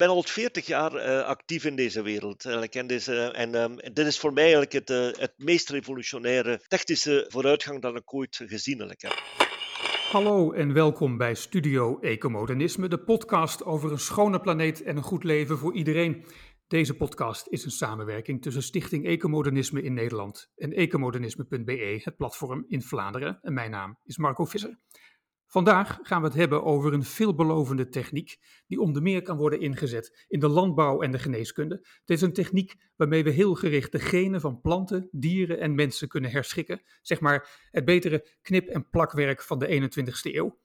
ben al 40 jaar uh, actief in deze wereld. En, deze, en um, dit is voor mij eigenlijk het, het meest revolutionaire technische vooruitgang dat ik ooit gezien heb. Hallo en welkom bij Studio Ecomodernisme, de podcast over een schone planeet en een goed leven voor iedereen. Deze podcast is een samenwerking tussen Stichting Ecomodernisme in Nederland en ecomodernisme.be, het platform in Vlaanderen. En mijn naam is Marco Visser. Vandaag gaan we het hebben over een veelbelovende techniek die onder meer kan worden ingezet in de landbouw en de geneeskunde. Het is een techniek waarmee we heel gericht de genen van planten, dieren en mensen kunnen herschikken. Zeg maar het betere knip- en plakwerk van de 21ste eeuw.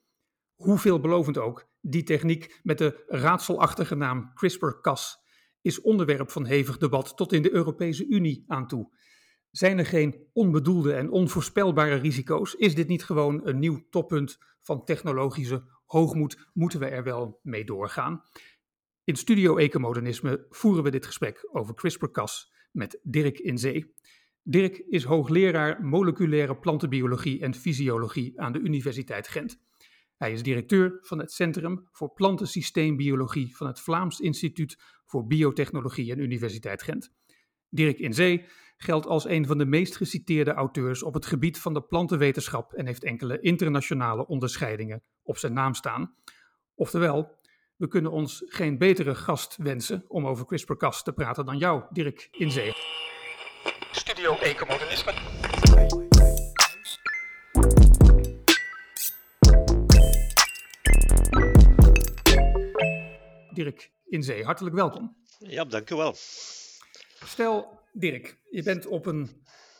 Hoe veelbelovend ook, die techniek met de raadselachtige naam CRISPR-Cas is onderwerp van hevig debat tot in de Europese Unie aan toe. Zijn er geen onbedoelde en onvoorspelbare risico's? Is dit niet gewoon een nieuw toppunt van technologische hoogmoed? Moeten we er wel mee doorgaan? In Studio Ecomodernisme voeren we dit gesprek over CRISPR-Cas met Dirk in Zee. Dirk is hoogleraar moleculaire plantenbiologie en fysiologie aan de Universiteit Gent. Hij is directeur van het Centrum voor Plantensysteembiologie van het Vlaams Instituut voor Biotechnologie en Universiteit Gent. Dirk in Zee geldt als een van de meest geciteerde auteurs op het gebied van de plantenwetenschap en heeft enkele internationale onderscheidingen op zijn naam staan. Oftewel, we kunnen ons geen betere gast wensen om over CRISPR-Cas te praten dan jou, Dirk in Zee. Studio Ecomodernisme. Dirk in Zee, hartelijk welkom. Ja, dank u wel. Stel, Dirk, je bent op een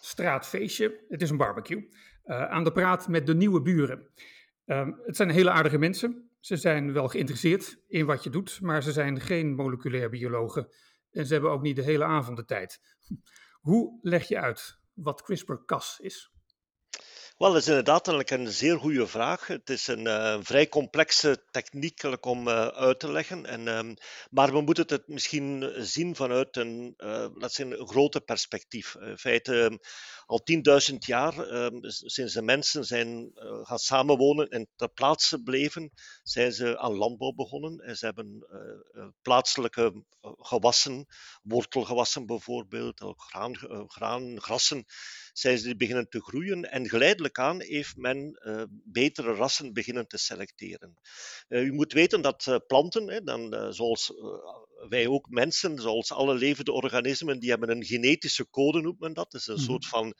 straatfeestje, het is een barbecue, uh, aan de praat met de nieuwe buren. Uh, het zijn hele aardige mensen. Ze zijn wel geïnteresseerd in wat je doet, maar ze zijn geen moleculair biologen en ze hebben ook niet de hele avond de tijd. Hoe leg je uit wat CRISPR-Cas is? Wel, dat is inderdaad een zeer goede vraag. Het is een uh, vrij complexe techniek om uh, uit te leggen. En, um, maar we moeten het misschien zien vanuit een, uh, een grote perspectief. In feite, ehm, al 10.000 jaar, um, sinds de mensen zijn gaan samenwonen en ter plaatse bleven, zijn ze aan landbouw begonnen. En ze hebben plaatselijke gewassen, wortelgewassen bijvoorbeeld, graan, graan, grassen, zijn ze beginnen te groeien. En geleidelijk aan heeft men uh, betere rassen beginnen te selecteren. Uh, u moet weten dat uh, planten, hè, dan, zoals wij ook mensen, zoals alle levende organismen, die hebben een genetische code, noemt men dat. Dat is een mm-hmm. soort van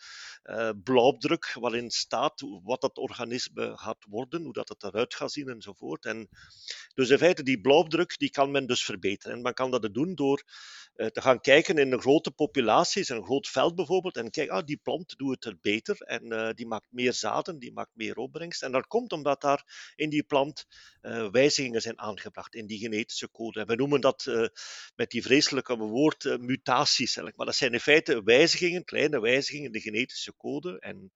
blauwdruk waarin staat wat dat organisme gaat worden, hoe dat het eruit gaat zien enzovoort. En dus in feite, die blauwdruk die kan men dus verbeteren. En men kan dat doen door te gaan kijken in een grote populaties, een groot veld bijvoorbeeld, en kijken, ah, die plant doet het er beter en uh, die maakt meer zaden, die maakt meer opbrengst. En dat komt omdat daar in die plant uh, wijzigingen zijn aangebracht in die genetische code. En we noemen dat uh, met die vreselijke woord mutaties, eigenlijk. maar dat zijn in feite wijzigingen, kleine wijzigingen in de genetische code. En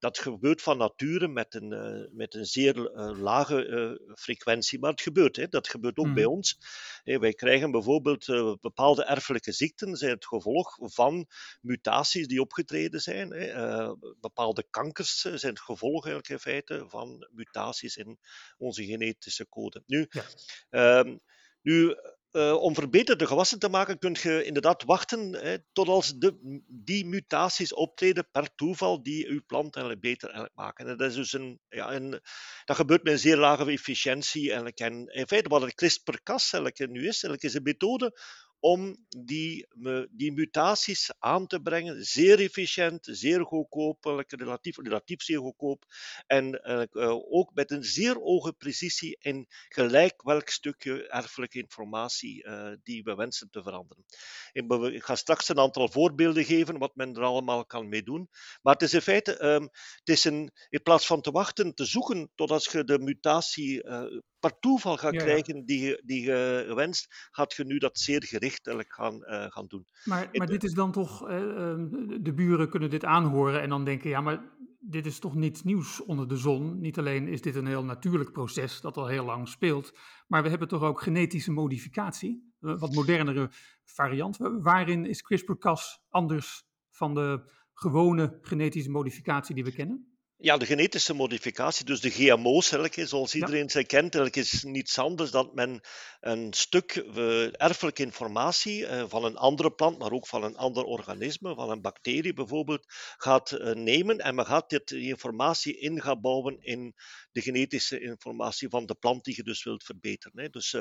dat gebeurt van nature met een, uh, met een zeer uh, lage uh, frequentie, maar het gebeurt. Hè. Dat gebeurt ook mm. bij ons. Hey, wij krijgen bijvoorbeeld bepaalde erfelijke ziekten, zijn het gevolg van mutaties die opgetreden zijn. Hè. bepaalde kankers zijn het gevolg eigenlijk in feite van mutaties in onze genetische code. Nu, ja. uh, nu uh, om verbeterde gewassen te maken, kun je inderdaad wachten hè, tot als de, die mutaties optreden per toeval die uw plant beter maken. En dat, is dus een, ja, een, dat gebeurt met een zeer lage efficiëntie. En in feite, wat het CRISPR-Cas nu is, eigenlijk is een methode om die, die mutaties aan te brengen. Zeer efficiënt, zeer goedkoop, relatief, relatief zeer goedkoop. En uh, ook met een zeer hoge precisie in gelijk welk stukje erfelijke informatie uh, die we wensen te veranderen. Ik ga straks een aantal voorbeelden geven wat men er allemaal kan mee doen. Maar het is in feite, um, het is een, in plaats van te wachten, te zoeken totdat je de mutatie uh, per toeval gaat ja. krijgen die je, die je wenst, gaat je nu dat zeer gerichtelijk gaan, uh, gaan doen. Maar, maar dit is dan toch, uh, de buren kunnen dit aanhoren en dan denken, ja, maar dit is toch niets nieuws onder de zon. Niet alleen is dit een heel natuurlijk proces dat al heel lang speelt, maar we hebben toch ook genetische modificatie, wat modernere variant. Waarin is CRISPR-Cas anders van de gewone genetische modificatie die we kennen? Ja, de genetische modificatie, dus de GMO's, zoals iedereen ze kent, is niets anders dan men een stuk uh, erfelijke informatie uh, van een andere plant, maar ook van een ander organisme, van een bacterie bijvoorbeeld, gaat uh, nemen. En men gaat dit, die informatie in gaan bouwen in de genetische informatie van de plant die je dus wilt verbeteren. Hè. Dus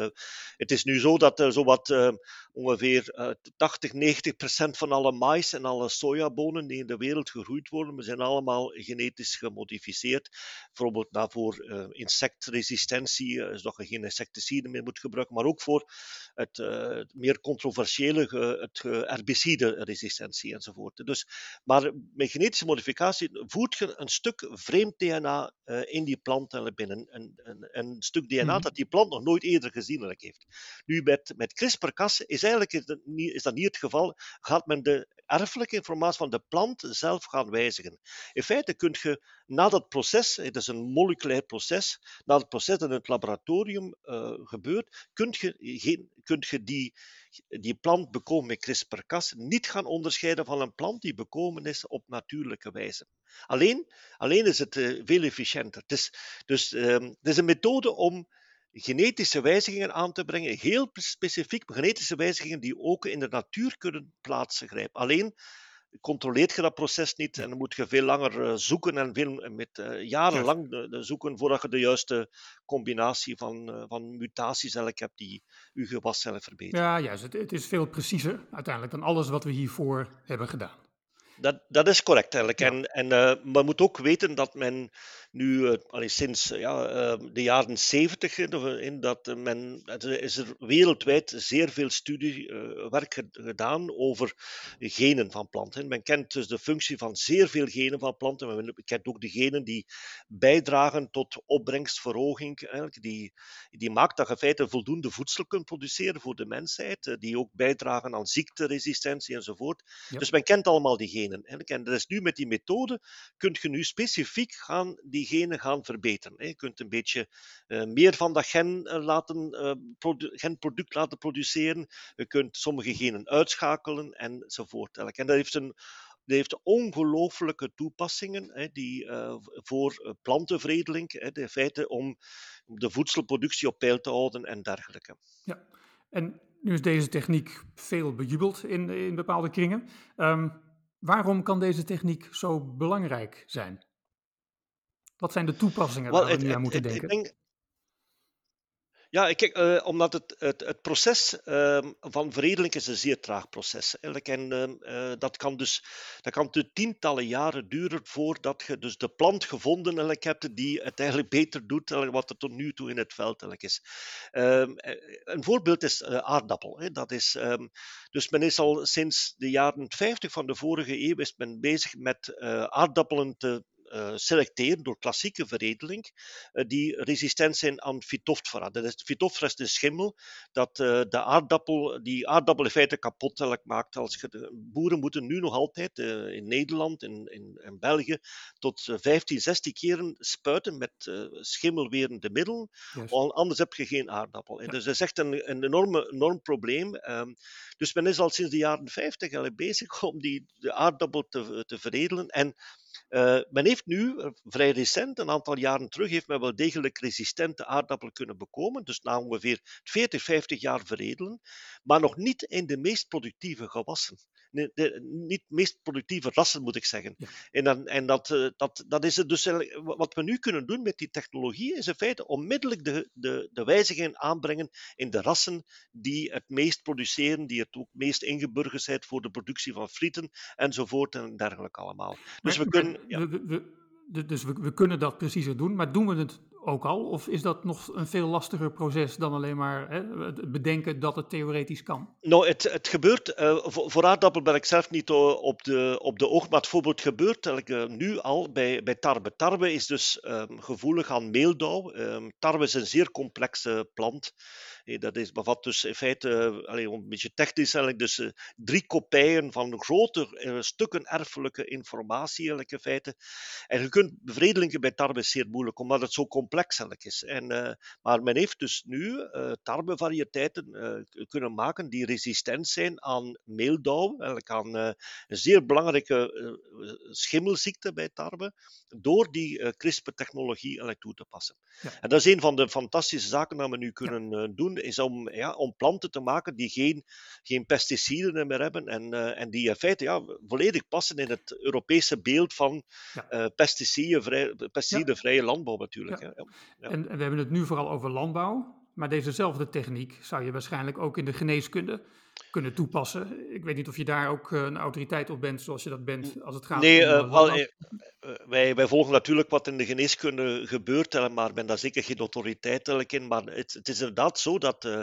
het is nu zo dat er zowat ongeveer 80, 90 procent van alle mais en alle sojabonen die in de wereld gegroeid worden, zijn allemaal genetisch gemodificeerd. Bijvoorbeeld daarvoor uh, insectresistentie, uh, zodat je geen insecticiden meer moet gebruiken, maar ook voor het uh, meer controversiële het herbicide-resistentie enzovoort. Dus, maar met genetische modificatie voert je een stuk vreemd DNA in die plant binnen. Een, een, een stuk DNA mm. dat die plant nog nooit eerder gezien heeft. Nu, met, met CRISPR-Cas is eigenlijk is dat niet het geval. Gaat men de erfelijke informatie van de plant zelf gaan wijzigen. In feite kun je na dat proces, het is een moleculair proces, na het proces dat in het laboratorium uh, gebeurt, kun je, je die, die plant bekomen met CRISPR-Cas niet gaan onderscheiden van een plant die bekomen is op natuurlijke wijze. Alleen, alleen is het uh, veel efficiënter. Het is, dus um, het is een methode om genetische wijzigingen aan te brengen, heel specifiek genetische wijzigingen die ook in de natuur kunnen plaatsgrijpen. Alleen controleert je dat proces niet en dan moet je veel langer eh, zoeken en veel, met uh, jarenlang zoeken voordat je de juiste combinatie van, uh, van mutaties eigenlijk hebt die je gewascellen verbeteren. Ja, juist. Het, het is veel preciezer uiteindelijk dan alles wat we hiervoor hebben gedaan. Dat, dat is correct eigenlijk. En, en uh, men moet ook weten dat men nu, uh, sinds ja, uh, de jaren zeventig, in dat men, is er wereldwijd zeer veel studiewerk gedaan over genen van planten. Men kent dus de functie van zeer veel genen van planten. Men kent ook de genen die bijdragen tot opbrengstverhoging. Eigenlijk. Die, die maakt dat je in feite voldoende voedsel kunt produceren voor de mensheid. Die ook bijdragen aan ziekteresistentie enzovoort. Dus men kent allemaal die genen En dat is nu met die methode, kun je nu specifiek gaan, die genen gaan verbeteren. Je kunt een beetje uh, meer van dat gen uh, laten, uh, genproduct laten produceren. Je kunt sommige genen uitschakelen enzovoort. En dat heeft een dat heeft ongelooflijke toepassingen hè, die, voor plantenveredeling, hè, de feiten om de voedselproductie op peil te houden en dergelijke. Ja, en nu is deze techniek veel bejubeld in, in bepaalde kringen. Um, Waarom kan deze techniek zo belangrijk zijn? Wat zijn de toepassingen waar we nu aan moeten denken? Ja, kijk, uh, omdat het, het, het proces uh, van veredeling is een zeer traag proces. En uh, dat kan dus dat kan tientallen jaren duren voordat je dus de plant gevonden hebt die het eigenlijk beter doet dan wat er tot nu toe in het veld eigenlijk is. Ehm, een voorbeeld is aardappel. Hè. Dat is, dus men is al sinds de jaren 50 van de vorige eeuw is men bezig met aardappelen te selecteren door klassieke veredeling, uh, die resistent zijn aan Phytophthora. Dat is, Phytophthora is de schimmel dat uh, de aardappel, die aardappel in feite kapot maakt. Als je boeren moeten nu nog altijd in Nederland, in, in, in, België, tot 15, 16 keren spuiten met schimmelwerende middelen, yes. anders heb je geen aardappel. Dus dat is echt een, een enorme, enorm probleem. Um, dus men is al sinds de jaren 50 bezig om die, de aardappel te, te veredelen. En uh, men heeft nu, uh, vrij recent, een aantal jaren terug, heeft men wel degelijk resistente aardappelen kunnen bekomen. Dus na ongeveer 40, 50 jaar veredelen. Maar nog niet in de meest productieve gewassen de, de, niet meest productieve rassen, moet ik zeggen. Ja. En, dan, en dat, uh, dat, dat is het dus wat we nu kunnen doen met die technologie, is in feite onmiddellijk de, de, de wijzigingen aanbrengen in de rassen die het meest produceren, die het ook meest ingeburgerd zijn voor de productie van frieten enzovoort en dergelijke allemaal. Dus we kunnen. Ja. We, we, dus we, we kunnen dat preciezer doen, maar doen we het ook al? Of is dat nog een veel lastiger proces dan alleen maar hè, bedenken dat het theoretisch kan? Nou, het, het gebeurt, uh, voor, voor, aardappel ben ik zelf niet op de, op de oog, maar het voorbeeld gebeurt uh, nu al bij, bij tarwe. Tarwe is dus um, gevoelig aan meeldauw. Um, tarwe is een zeer complexe plant. Dat is, bevat dus in feite, allez, een beetje technisch eigenlijk, dus uh, drie kopijen van grote uh, stukken erfelijke informatie in feite. En je kunt bevredelingen bij tarwe zeer moeilijk, omdat het zo complex complex is. En, uh, maar men heeft dus nu uh, tarwevariëteiten uh, kunnen maken die resistent zijn aan meeldauw, eigenlijk aan een zeer belangrijke schimmelziekte bij tarwe, door die CRISPR-technologie toe te passen. Ja. En dat is een van de fantastische zaken dat we nu kunnen ja. doen, is om, ja, om planten te maken die geen, geen pesticiden meer hebben en, en die in feite ja, volledig passen in het Europese beeld van ja. pesticidenvrij, pesticidenvrije landbouw natuurlijk. En, we hebben het nu vooral over landbouw, maar dezezelfde techniek zou je waarschijnlijk ook in de geneeskunde kunnen toepassen. Ik weet niet of je daar ook eh, een autoriteit op bent, zoals je dat bent als het gaat nee, om... Uh, wij, wij, volgen natuurlijk wat in de geneeskunde gebeurt, maar ben daar zeker geen autoriteit in. Maar het, het is inderdaad zo dat uh,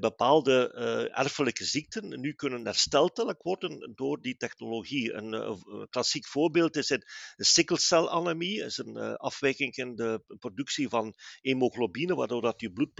bepaalde erfelijke ziekten nu kunnen hersteld worden door die technologie. Een, een klassiek voorbeeld is de sikkelcelanemie, is een afwijking in de productie van hemoglobine, waardoor dat je bloed,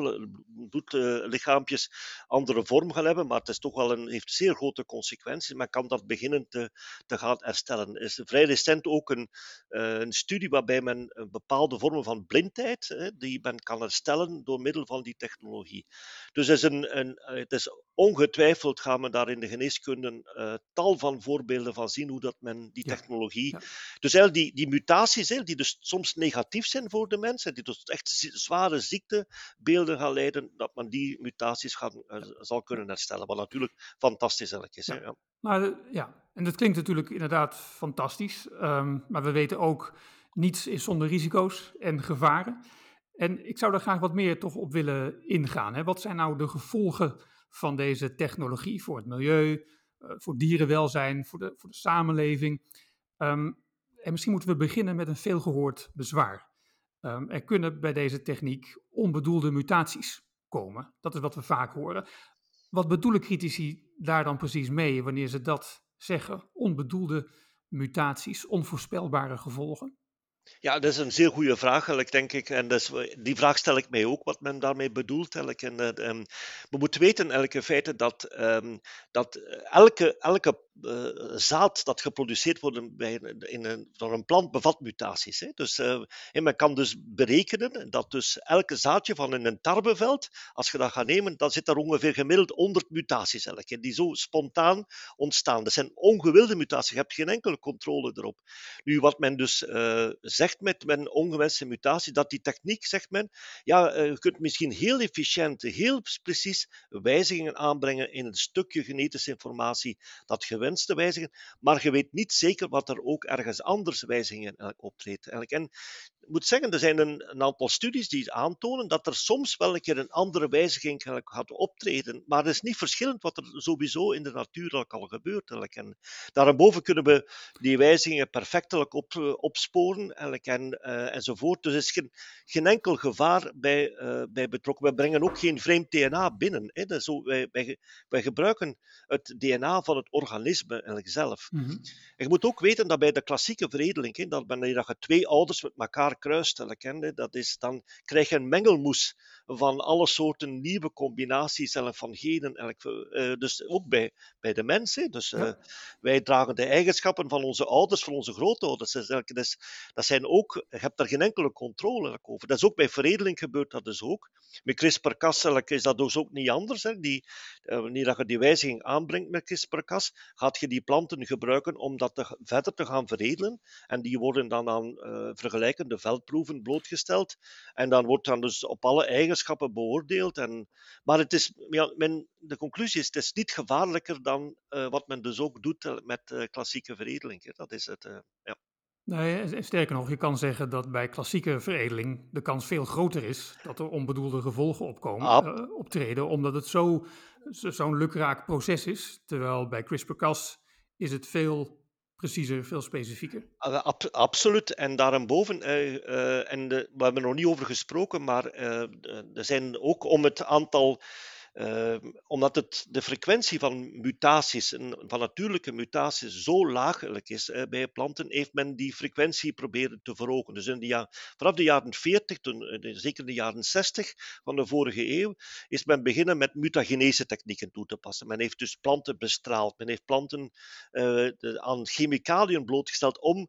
bloedlichaampjes andere vorm gaan hebben, maar het is toch wel een, heeft zeer grote consequenties. Men kan dat beginnen te, te gaan herstellen. Er is vrij recent ook een, uh, een studie waarbij men bepaalde vormen van blindheid, hè, die men kan herstellen door middel van die technologie. Dus het is, een, een, eh, het is ongetwijfeld gaan we daar in de geneeskunde uh, tal van voorbeelden van zien hoe dat men die technologie. Ja, Dus eigenlijk die, die mutaties, hè, die dus soms negatief zijn voor de mensen, die dus echt zware ziektebeelden gaan leiden, dat men die mutaties gaan, uh, zal kunnen herstellen. Wat natuurlijk fantastisch eigenlijk is. Ja. Nou, ja, en dat klinkt natuurlijk inderdaad fantastisch. Um, maar we weten ook, niets is zonder risico's en gevaren. En ik zou daar graag wat meer toch op willen ingaan. Hè. Wat zijn nou de gevolgen van deze technologie voor het milieu, uh, voor dierenwelzijn, voor de, voor de samenleving? Um, en misschien moeten we beginnen met een veelgehoord bezwaar. Um, er kunnen bij deze techniek onbedoelde mutaties komen. Dat is wat we vaak horen. Wat bedoelen critici daar dan precies mee wanneer ze dat zeggen? Onbedoelde mutaties, onvoorspelbare gevolgen? Ja, dat is een zeer goede vraag, denk ik. En die vraag stel ik mij ook, wat men daarmee bedoelt. Eigenlijk. En, um, we moeten weten eigenlijk feite dat, um, dat elke, elke uh, zaad dat geproduceerd wordt bij, in een, door een plant bevat mutaties. Hè. Dus, en men kan dus berekenen dat dus elke zaadje van een tarweveld, als je dat gaat nemen, dan zit er ongeveer gemiddeld 100 mutaties eigenlijk, die zo spontaan ontstaan. Dat zijn ongewilde mutaties, je hebt geen enkele controle erop. Nu, wat men dus uh, zegt met, met ongewenste mutatie, dat die techniek, zegt men, ja, je kunt misschien heel efficiënt, heel precies wijzigingen aanbrengen in een stukje genetische informatie dat gewenst te wijzigen, maar je weet niet zeker wat er ook ergens anders wijzigingen optreedt. En ik moet zeggen, er zijn een, een, aantal studies die aantonen dat er soms wel een keer een andere wijziging gaat optreden, maar het is niet verschillend wat er sowieso in de natuur al gebeurt. En daarboven kunnen we die wijzigingen perfectelijk op, opsporen en, uh, enzovoort. Dus er is geen, geen enkel gevaar bij, uh, bij betrokken. We brengen ook geen vreemd DNA binnen. Hè. Dat zo, wij, wij, wij gebruiken het DNA van het organisme eigenlijk zelf. Mm -hmm. Je moet ook weten dat bij de klassieke veredeling, hè, dat wanneer je twee ouders met elkaar kruist, dat is, dan krijg je een mengelmoes van alle soorten nieuwe combinaties van genen. Uh, dus ook bij, bij de mensen. Dus uh, ja. wij dragen de eigenschappen van onze ouders, van onze grootouders. Dus, dat, zijn ook, je hebt daar geen enkele controle over. Dat is ook bij veredeling gebeurt dat dus ook. Met CRISPR-Cas is dat dus ook niet anders. Hè. Die, uh, wanneer je die wijziging aanbrengt met CRISPR-Cas, gaat je die planten gebruiken om dat te, verder te gaan veredelen. En die worden dan aan uh, vergelijkende veldproeven blootgesteld. En dan wordt dan dus op alle eigenschappen beoordeeld. En, maar het is, ja, men, de conclusie is, het is niet gevaarlijker dan uh, wat men dus ook doet met uh, klassieke veredeling. Hè. Dat is het, ja. Nee, sterker nog, je kan zeggen dat bij klassieke veredeling de kans veel groter is dat er onbedoelde gevolgen opkomen, uh, optreden, omdat het zo'n zo lukraak proces is. Terwijl bij CRISPR-Cas is het veel preciezer, veel specifieker. Ab absoluut. En daarboven, uh, en de, we hebben er nog niet over gesproken, maar uh, er zijn ook om het aantal uh, omdat het, de frequentie van mutaties, van natuurlijke mutaties, zo laaglijk is uh, bij planten, heeft men die frequentie proberen te verhogen. Dus in de ja, vanaf de jaren 40, toen, uh, zeker in de jaren 60 van de vorige eeuw, is men beginnen met mutagenese technieken toe te passen. Men heeft dus planten bestraald, men heeft planten de, aan chemicaliën blootgesteld om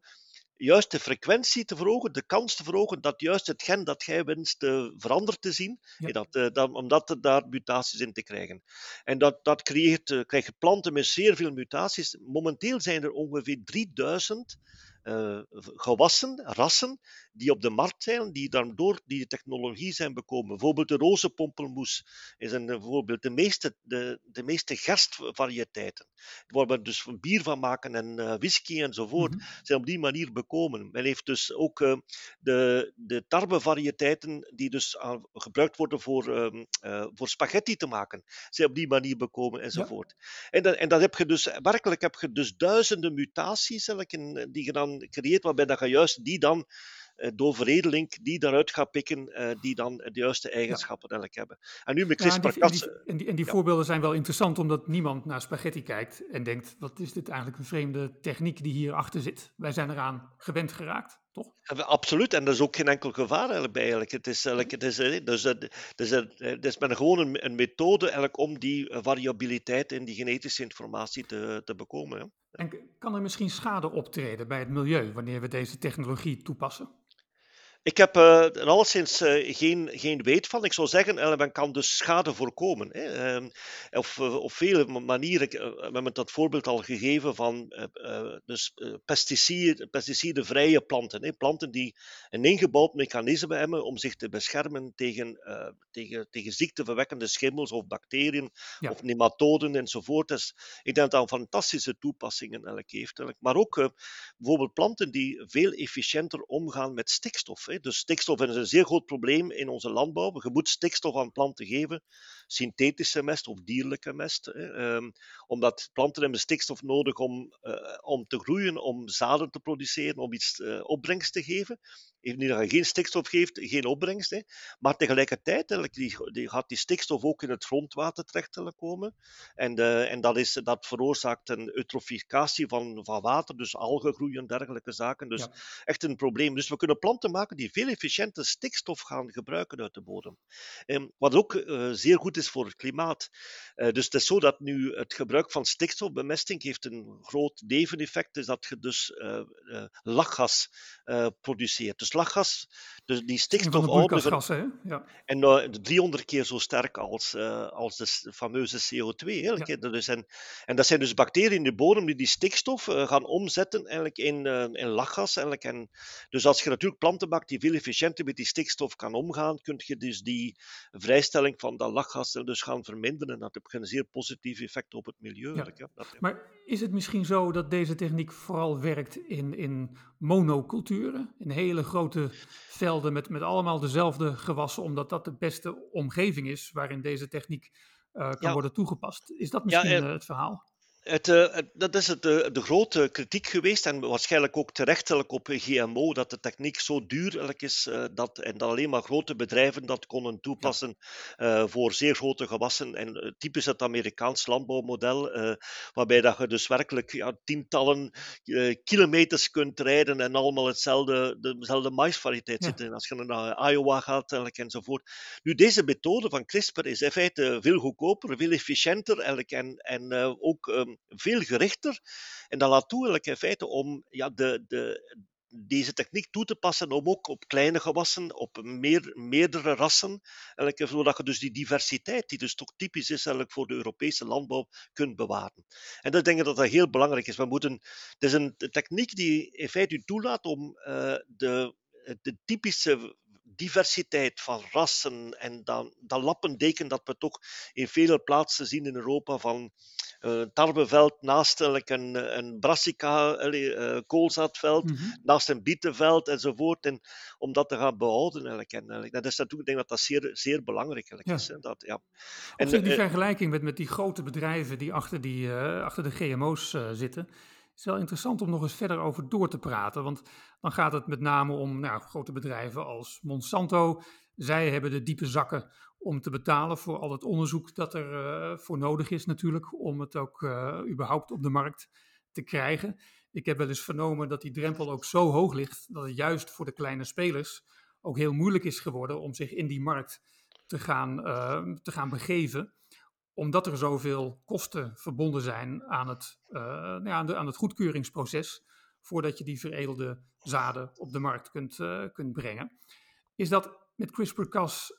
juist de frequentie te verhogen, de kans te verhogen dat juist het gen dat jij wenst uh, veranderd te zien, ja. dat, uh, dat, omdat er daar mutaties in te krijgen. En dat, dat creëert, uh, krijg je planten met zeer veel mutaties. Momenteel zijn er ongeveer 3000 uh, gewassen, rassen, die op de markt zijn, die daardoor die technologie zijn bekomen. Bijvoorbeeld de rozenpompelmoes is een voorbeeld. De meeste, de, de meeste gerstvariëteiten, waar we dus bier van maken en uh, whisky enzovoort, mm -hmm. zijn op die manier bekomen. Men heeft dus ook uh, de, de tarwevariëteiten die dus aan, gebruikt worden voor, uh, voor spaghetti te maken, zijn op die manier bekomen enzovoort. Ja. En, dat, en dat heb je dus, werkelijk heb je dus duizenden mutaties die je dan creëert, waarbij dat je juist die dan uh, door veredeling die daaruit gaat pikken, uh, die dan de juiste eigenschappen ja. eigenlijk hebben. En nu met CRISPR-Cas... Ja, en die, en die ja. voorbeelden zijn wel interessant, omdat niemand naar spaghetti kijkt en denkt, wat is dit eigenlijk een vreemde techniek die hierachter zit. Wij zijn eraan gewend geraakt. Toch? Absoluut, en er is ook geen enkel gevaar eigenlijk bij. Eigenlijk. Het is, eigenlijk, het is, dus, dus, het is men gewoon een, een methode eigenlijk om die variabiliteit in die genetische informatie te, te bekomen. Hè. En kan er misschien schade optreden bij het milieu wanneer we deze technologie toepassen? Ik heb er alleszins uh, geen, geen weet van. Ik zou zeggen, uh, men kan dus schade voorkomen. Hè. Uh, of op vele manieren. we hebben dat voorbeeld al gegeven van dus, pesticiden, pesticidenvrije planten. Hè. Planten die een ingebouwd mechanisme hebben om zich te beschermen tegen, tegen, tegen ziekteverwekkende schimmels of bacteriën ja. of nematoden enzovoort. Dus ik denk dat dat fantastische toepassingen eigenlijk heeft. Maar ook bijvoorbeeld planten die veel efficiënter omgaan met stikstof. Hè. Dus stikstof is een zeer groot probleem in onze landbouw. Je moet stikstof aan planten geven, synthetische mest of dierlijke mest. Um, omdat planten hebben stikstof nodig om, uh, om te groeien, om zaden te produceren, om iets uh, opbrengst te geven. Even dat je geen stikstof geeft, geen opbrengst. Hè. Maar tegelijkertijd die, die gaat die stikstof ook in het grondwater terecht komen. En, uh, en dat, is, dat veroorzaakt een eutroficatie van, van water, dus algengroei en dergelijke zaken. Dus ja. echt een probleem. Dus we kunnen planten maken die veel efficiënter stikstof gaan gebruiken uit de bodem. Um, wat ook uh, zeer goed is voor het klimaat. Uh, dus het is zo dat nu het gebruik van stikstofbemesting heeft een groot neveneffect, is dat je dus uh, lachgas produceert. Dus lachgas, dus die stikstof ja. en 300 keer zo sterk als, als de fameuze CO2. Ja. Dus en, en dat zijn dus bacteriën in de bodem die die stikstof gaan omzetten eigenlijk in, in lachgas. Eigenlijk. En, dus als je natuurlijk planten die veel efficiënter met die stikstof kan omgaan, kun je dus die vrijstelling van dat lachgas dus gaan verminderen. En dat heeft een zeer positief effect op het milieu. Ja. Ja, maar is het misschien zo dat deze techniek vooral werkt in, in monoculturen? In hele grote velden met, met allemaal dezelfde gewassen, omdat dat de beste omgeving is waarin deze techniek uh, kan worden toegepast. Is dat misschien uh, het verhaal? Het, uh, dat is het, uh, de grote kritiek geweest en waarschijnlijk ook terechtelijk op GMO, dat de techniek zo duur is uh, dat, en dat alleen maar grote bedrijven dat konden toepassen ja. voor zeer grote gewassen. En typisch het Amerikaans landbouwmodel, waarbij dat je dus werkelijk ja, tientallen kilometers kunt rijden en allemaal hetzelfde, dezelfde maisvariëteit ja. zitten. Als je naar Iowa gaat eigenlijk, enzovoort. Nu, deze methode van CRISPR is in feite veel goedkoper, veel efficiënter eigenlijk, en, en ook um, veel gerichter. En dat laat toe eigenlijk in feite om ja, de, de, deze techniek toe te passen om ook op kleine gewassen, op meer, meerdere rassen, eigenlijk, zodat je dus die diversiteit, die dus toch typisch is eigenlijk voor de Europese landbouw, kunt bewaren. En dat denk ik dat dat heel belangrijk is. We moeten, het is een techniek die in feite u toelaat om uh, de, de typische diversiteit van rassen en dan, dat lappendeken dat we toch in vele plaatsen zien in Europa van uh, tarweveld naast een, een brassica, uh, koolzaatveld, mm -hmm. naast een bietenveld enzovoort. En om dat te gaan behouden eigenlijk. En, eigenlijk. Dat is natuurlijk, ik denk dat dat zeer, zeer belangrijk ja. is. Hè, dat, ja. En, die vergelijking met, met die grote bedrijven die achter, die, uh, achter de GMO's zitten is wel interessant om nog eens verder over door te praten. Want dan gaat het met name om nou, grote bedrijven als Monsanto. Zij hebben de diepe zakken om te betalen voor al het onderzoek dat er uh, voor nodig is natuurlijk. Om het ook uh, überhaupt op de markt te krijgen. Ik heb wel eens vernomen dat die drempel ook zo hoog ligt dat het juist voor de kleine spelers ook heel moeilijk is geworden om zich in die markt te gaan, uh, te gaan begeven omdat er zoveel kosten verbonden zijn aan het, uh, nou ja, aan, het goedkeuringsproces voordat je die veredelde zaden op de markt kunt, kunt brengen. Is dat met CRISPR-Cas,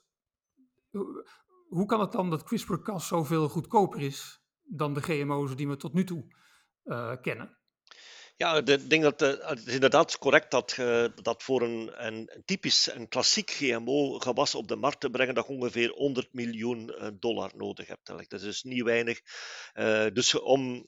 hoe kan het dan dat CRISPR-Cas zoveel goedkoper is dan de GMO's die we tot nu toe kennen? Ja, ik denk dat uh, het is inderdaad correct dat, dat voor een, een, typisch een klassiek GMO-gewas op de markt te brengen, dat je ongeveer 100 miljoen uh, dollar nodig hebt. Dat is dus niet weinig. dus om,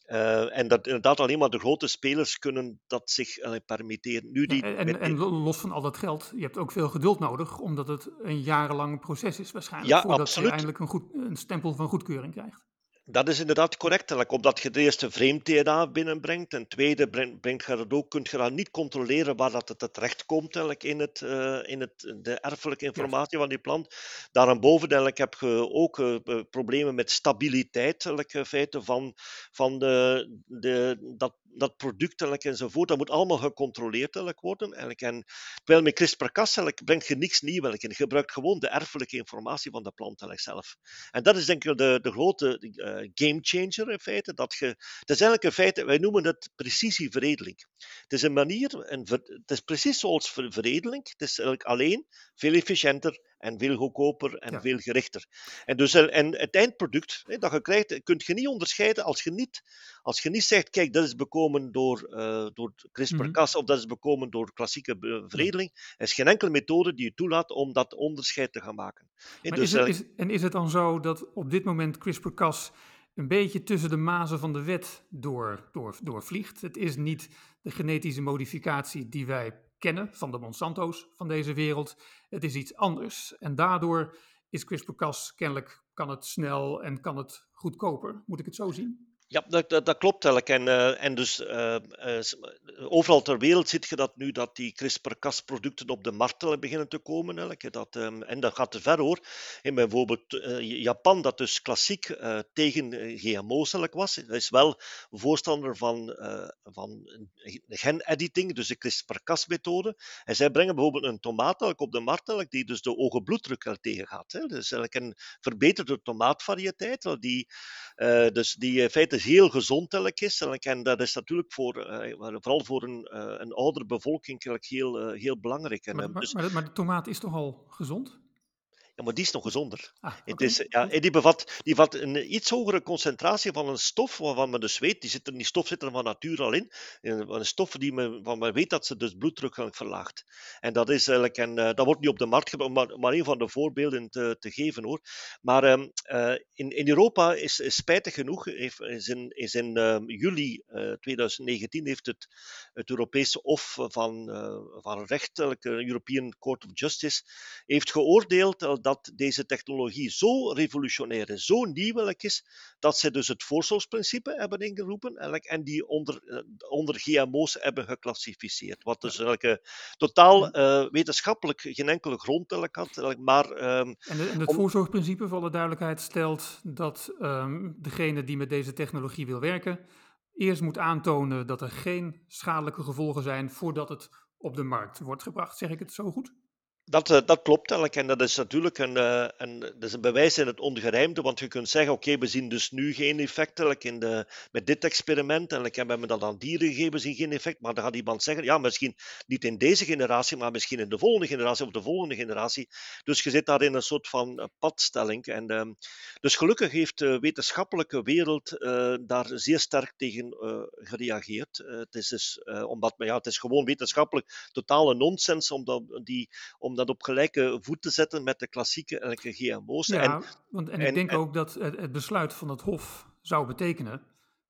en dat inderdaad alleen maar de grote spelers kunnen dat zich permitteren. Nu die, ja, en, en, los van al dat geld, je hebt ook veel geduld nodig, omdat het een jarenlang proces is waarschijnlijk, ja, voordat absoluut. je eindelijk een, goed, een stempel van goedkeuring krijgt. Dat is inderdaad correct, omdat je de eerste vreemd-DNA binnenbrengt. En tweede, brengt je dat ook, kun je dat niet controleren waar dat het terecht komt in, het, uh, in het, de erfelijke informatie van die plant. Daarboven heb je ook uh, problemen met stabiliteit in feite van, van de, de, dat, dat product enzovoort. Dat moet allemaal gecontroleerd worden. En terwijl met CRISPR-Cas brengt je niks nieuw. Je gebruikt gewoon de erfelijke informatie van de plant zelf. En dat is denk ik de, de grote uh, game changer in feite. Dat je, het is eigenlijk in feite, wij noemen het precisieveredeling. Het is een manier, het is precies zoals veredeling. Het is eigenlijk alleen veel efficiënter en veel goedkoper en veel gerichter. En, dus, eh, en het eindproduct hè, dat je krijgt, kun je niet onderscheiden als je niet, als je niet zegt, kijk, dat is bekomen door, uh, door CRISPR-Cas mhm. of dat is bekomen door klassieke veredeling. Er is geen enkele methode die je toelaat om dat onderscheid te gaan maken. dus, is het, is, en is het dan zo dat op dit moment CRISPR-Cas een beetje tussen de mazen van de wet door, door, doorvliegt? Het is niet de genetische modificatie die wij kennen van de Monsanto's van deze wereld. Het is iets anders. En daardoor is CRISPR-Cas kennelijk kan het snel en kan het goedkoper. Moet ik het zo zien? Ja, dat, dat, dat klopt eigenlijk. En, uh, en dus uh, uh, overal ter wereld ziet je dat nu dat die CRISPR-Cas-producten op de markt beginnen te komen. Eigenlijk. Dat, um, en dat gaat te ver hoor. In bijvoorbeeld Japan, dat dus klassiek tegen GMO's was, is wel voorstander van, van gen-editing, dus de CRISPR-Cas-methode. En zij brengen bijvoorbeeld een tomaat op de markt die dus de hoge bloeddruk tegengaat. Hè. Dus eigenlijk een verbeterde tomaatvariëteit, die, dus die in feite heel gezond is. En dat is natuurlijk voor, uh, vooral voor een, uh, een oudere bevolking heel, uh, heel belangrijk. En, maar, dus... maar, maar, de tomaat is toch al gezond? Ja, maar die is nog gezonder. Ah, het is, ja, die, bevat, die bevat een iets hogere concentratie van een stof waarvan men dus weet, die, zit er, die stof zit er van nature al in, een stof die men, van men weet dat ze dus bloeddruk verlaagt. En dat is eigenlijk, en uh, dat wordt niet op de markt gebracht, maar, maar een van de voorbeelden te, te geven hoor. Maar um, uh, in, in Europa is, is spijtig genoeg, heeft, is in, is in um, juli uh, 2019 heeft het, het Europese Hof van, van Recht, de European Court of Justice, heeft geoordeeld dat dat deze technologie zo revolutionair is, zo nieuwelijk is, dat ze dus het voorzorgsprincipe hebben ingeroepen en die onder, eh, onder GMO's hebben geclassificeerd. Wat dus eigenlijk totaal uh, wetenschappelijk geen enkele grond had. Maar, um, en, en, het voorzorgsprincipe, voor de duidelijkheid, stelt dat um, degene die met deze technologie wil werken, eerst moet aantonen dat er geen schadelijke gevolgen zijn voordat het op de markt wordt gebracht. Zeg ik het zo goed? Dat, eh, dat klopt eigenlijk. En dat is natuurlijk een, eh, een, dat is een bewijs in het ongerijmde. Want je kunt zeggen: oké, we zien dus nu geen effect in de, met dit experiment. En we hebben dat aan dieren gegeven, zien geen effect. Maar dan gaat iemand zeggen: ja, misschien niet in deze generatie, maar misschien in de volgende generatie of de volgende generatie. Dus je zit daar in een soort van eh, padstelling. En, ehm, dus gelukkig heeft de wetenschappelijke wereld daar zeer sterk tegen gereageerd. het is dus, omdat, ja, het is gewoon wetenschappelijk totale nonsens om, dat, die, om dat op gelijke voet te zetten met de klassieke elke GMO's. Ja, en, want, en, ik denk ook dat het, het, besluit van het Hof zou betekenen,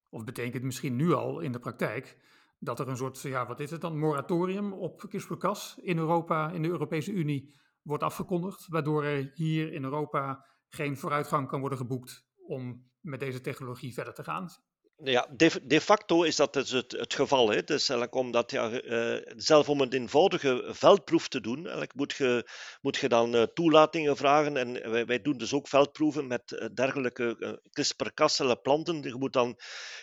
of betekent misschien nu al in de praktijk, dat er een soort, ja, wat is het dan, moratorium op CRISPR-Cas in Europa, in de Europese Unie, wordt afgekondigd, waardoor er hier in Europa geen vooruitgang kan worden geboekt om met deze technologie verder te gaan. Ja, de, de, facto is dat dus het, het geval. Hè. Is eigenlijk omdat, ja, uh, zelf om een eenvoudige veldproef te doen, eigenlijk moet, je, moet je dan uh, toelatingen vragen. En wij, wij, doen dus ook veldproeven met uh, dergelijke CRISPR-Cas planten. Je moet dan,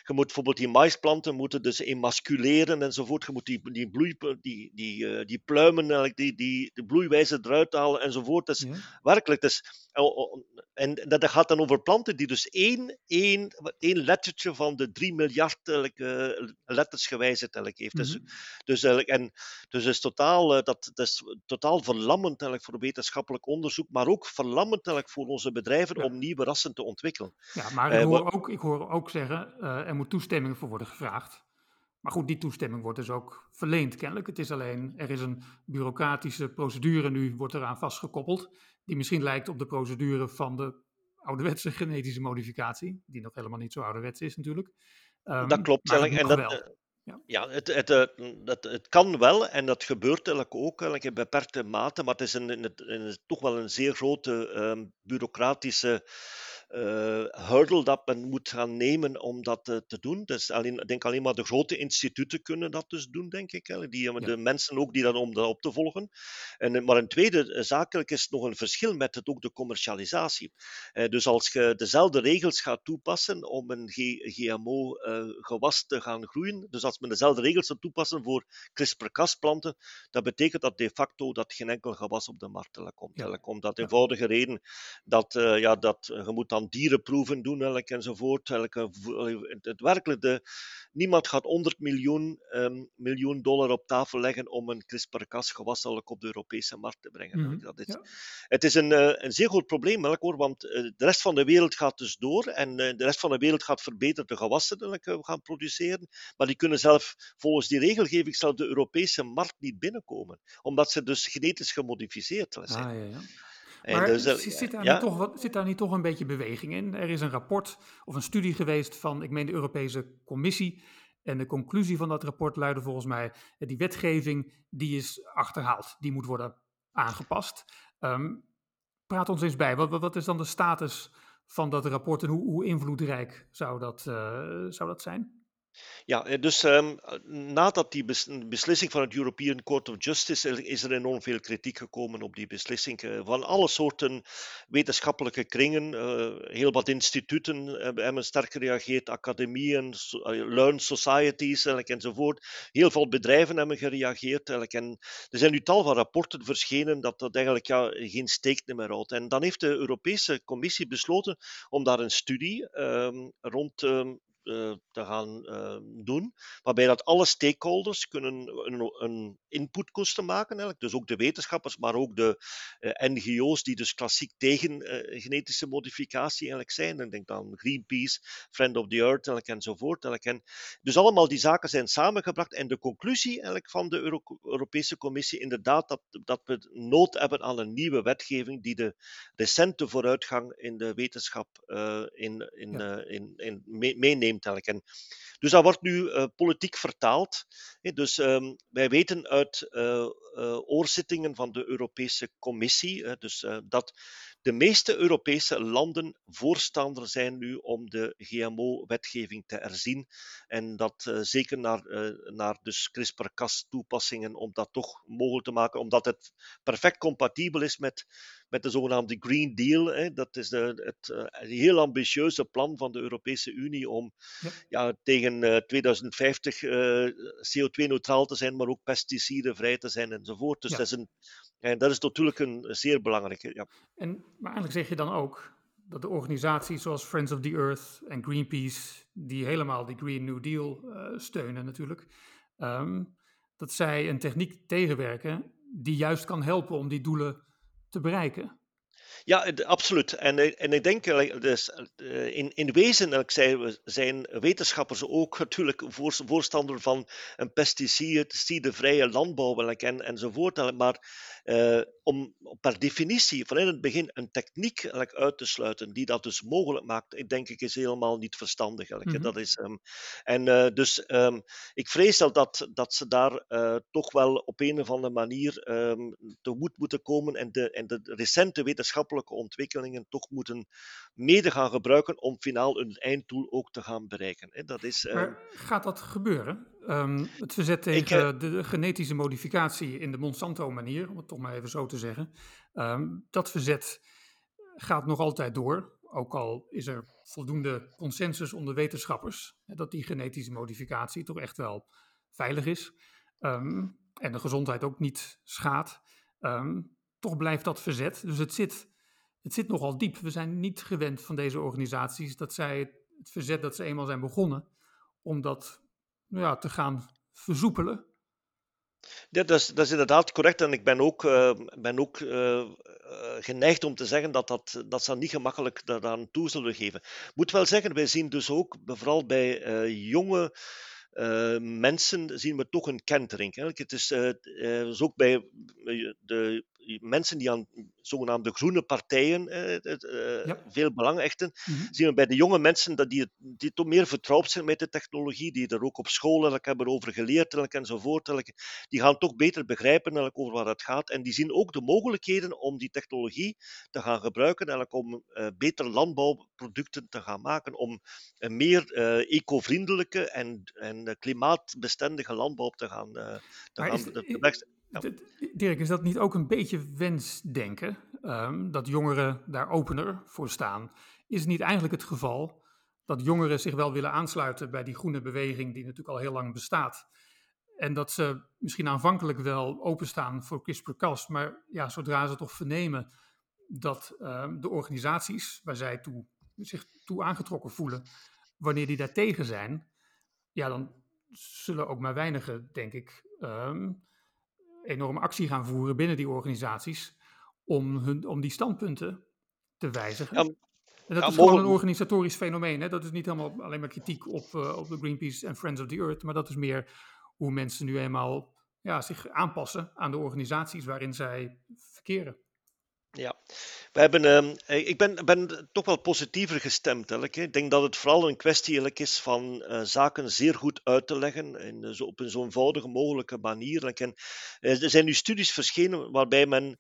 je moet bijvoorbeeld die maisplanten moeten dus emasculeren enzovoort. Je moet die, die, bloei, die, die, die pluimen, eigenlijk die, die, de bloeiwijze eruit halen enzovoort. Dus ja. werkelijk, dus en dat gaat dan over planten die dus één, één, één lettertje van de drie miljard uh, letters gewijzigd heeft. Mm -hmm. Dus, dus, en, dus is totaal, dat, dat is totaal verlammend voor wetenschappelijk onderzoek, maar ook verlammend voor onze bedrijven ja. om nieuwe rassen te ontwikkelen. Ja, maar ik hoor, ook, ik hoor ook zeggen, er moet toestemming voor worden gevraagd. Maar goed, die toestemming wordt dus ook verleend kennelijk. Het is alleen, er is een bureaucratische procedure nu, wordt eraan vastgekoppeld, die misschien lijkt op de procedure van de ouderwetse genetische modificatie, die nog helemaal niet zo ouderwets is natuurlijk. Um, dat klopt. En dat, wel. Eh, ja, ja het, het, het, eh, het, kan wel en dat gebeurt eigenlijk ook eigenlijk in beperkte mate, maar het is een, een, een, toch wel een zeer grote um, bureaucratische hurdle dat men moet gaan nemen om dat uh, te doen. Dus alleen, ik denk alleen maar de grote instituten kunnen dat dus doen, denk ik. Hè. Die, ja. De mensen ook die dan om dat op te volgen. En, maar een tweede, zakelijk is nog een verschil met het, ook de commercialisatie. Dus als je dezelfde regels gaat toepassen om een GMO-gewas te gaan groeien, dus als men dezelfde regels zou toepassen voor CRISPR-Cas-planten, dat betekent dat de facto dat geen enkel gewas op de markt komt. Ja. Om dat eenvoudige reden dat, ja, dat je moet dan dierenproeven doen elk, enzovoort. Elk, het werkelijk de, niemand gaat 100 miljoen, um, miljoen dollar op tafel leggen om een CRISPR-Cas gewas op de Europese markt te brengen. Mm -hmm. dat is, ja. Het is een, uh, een zeer groot probleem, hoor, want uh, de rest van de wereld gaat dus door en de rest van de wereld gaat verbeterde gewassen gaan produceren, maar die kunnen zelf volgens die regelgeving zelf de Europese markt niet binnenkomen, omdat ze dus genetisch gemodificeerd zijn. Ah, ja, ja. Maar dus, zit, daar niet toch, zit daar niet toch een beetje beweging in? Er is een rapport of een studie geweest van, ik meen de Europese Commissie. En de conclusie van dat rapport luidde volgens mij, die wetgeving die is achterhaald. Die moet worden aangepast. Um, praat ons eens bij, wat, wat, is dan de status van dat rapport en hoe, hoe invloedrijk zou dat, uh, zou dat zijn? Ja, eh, dus um, nadat die beslissing van het European Court of Justice is er enorm veel kritiek gekomen op die beslissing. Uh, van alle soorten wetenschappelijke kringen, uh, heel wat instituten hebben sterk gereageerd, academieën, learned societies enzovoort. Heel veel bedrijven hebben gereageerd. En er zijn nu tal van rapporten verschenen dat dat eigenlijk ja, geen steek meer houdt. En dan heeft de Europese Commissie besloten om daar een studie um, rond uh, te gaan uh, doen, waarbij dat alle stakeholders kunnen een, een input kosten maken, eigenlijk. dus ook de wetenschappers, maar ook de uh, NGO's die dus klassiek tegen genetische modificatie eigenlijk zijn. Ik denk aan Greenpeace, Friend of the Earth eigenlijk, enzovoort. Eigenlijk. En dus allemaal die zaken zijn samengebracht en de conclusie eigenlijk van de Euro Europese Commissie inderdaad dat, dat we nood hebben aan een nieuwe wetgeving die de recente vooruitgang in de wetenschap in, in, ja. in, in, meeneemt en dus dat wordt nu uh, politiek vertaald. Dus um, wij weten uit uh, uh, oorzittingen van de Europese Commissie dus, dat de meeste Europese landen voorstander zijn nu om de GMO-wetgeving te herzien. En dat zeker naar, naar dus CRISPR-Cas-toepassingen, om dat toch mogelijk te maken, omdat het perfect compatibel is met met de zogenaamde Green Deal. Hè. Dat is de, het uh, heel ambitieuze plan van de Europese Unie om ja. ja tegen uh, 2050 uh, CO2-neutraal te zijn, maar ook pesticidenvrij te zijn enzovoort. Dus ja. dat, is een, en dat is natuurlijk een zeer belangrijke. Ja. En, maar eigenlijk zeg je dan ook dat de organisaties zoals Friends of the Earth en Greenpeace, die helemaal die Green New Deal uh, steunen natuurlijk, um, dat zij een techniek tegenwerken die juist kan helpen om die doelen te bereiken. Ja, absoluut. En, eh, en ik denk, dus, in, in wezen zei, zijn wetenschappers ook natuurlijk voorstander van een pesticidenvrije landbouw en, enzovoort. Maar uh, om per definitie van in het begin een techniek uit te sluiten die dat dus mogelijk maakt, ik denk ik is helemaal niet verstandig. Mm -hmm. dat is, um, en uh, dus um, ik vrees dat, dat, dat ze daar uh, toch wel op een of andere manier um, tegemoet moeten komen en de, en de recente wetenschappelijke ontwikkelingen toch moeten mede gaan gebruiken om finaal een einddoel ook te gaan bereiken. Hè. Dat is, maar gaat dat gebeuren? Um, het verzet tegen ik, de genetische modificatie in de Monsanto-manier, om het toch maar even zo te zeggen. Um, dat verzet gaat nog altijd door, ook al is er voldoende consensus onder wetenschappers dat die genetische modificatie toch echt wel veilig is um, en de gezondheid ook niet schaadt. toch blijft dat verzet. Dus het zit, het zit nogal diep. We zijn niet gewend van deze organisaties dat zij het verzet dat ze eenmaal zijn begonnen, om dat nou ja, te gaan versoepelen. Ja, dat is, dat inderdaad correct. En ik ben ook, uh, ben ook uh, geneigd om te zeggen dat, dat, dat ze niet gemakkelijk daaraan toe zullen geven. Ik moet wel zeggen, wij zien dus ook, vooral bij jonge mensen, zien we toch een kentering. Het is, is ook bij de mensen die aan zogenaamde groene partijen eh, ja. veel belang hechten, mm -hmm. zien we bij de jonge mensen dat die, die toch meer vertrouwd zijn met de technologie, die er ook op school hebben over geleerd enzovoort. Die gaan toch beter begrijpen over waar het gaat en die zien ook de mogelijkheden om die technologie te gaan gebruiken om uh, beter landbouwproducten te gaan maken, om een meer uh, eco-vriendelijke en, en klimaatbestendige landbouw te gaan, te gaan is, Dirk, is dat niet ook een beetje wensdenken? Um, dat jongeren daar opener voor staan. Is het niet eigenlijk het geval dat jongeren zich wel willen aansluiten bij die groene beweging, die natuurlijk al heel lang bestaat? En dat ze misschien aanvankelijk wel openstaan voor CRISPR-Cas, maar ja, zodra ze toch vernemen dat um, de organisaties waar zij toe, zich toe aangetrokken voelen, wanneer die daartegen zijn, ja, dan zullen ook maar weinigen, denk ik, um, enorme actie gaan voeren binnen die organisaties om, hun, om die standpunten te wijzigen. en dat is gewoon een organisatorisch fenomeen. Hè? Dat is niet helemaal alleen maar kritiek op, uh, op de Greenpeace en Friends of the Earth, maar dat is meer hoe mensen nu eenmaal ja, zich aanpassen aan de organisaties waarin zij verkeren. Ja, we hebben, uh, ik ben, ben toch wel positiever gestemd. Eigenlijk. Ik denk dat het vooral een kwestie is van uh, zaken zeer goed uit te leggen in, zo, op een zo eenvoudige mogelijke manier. En, uh, er zijn nu studies verschenen waarbij men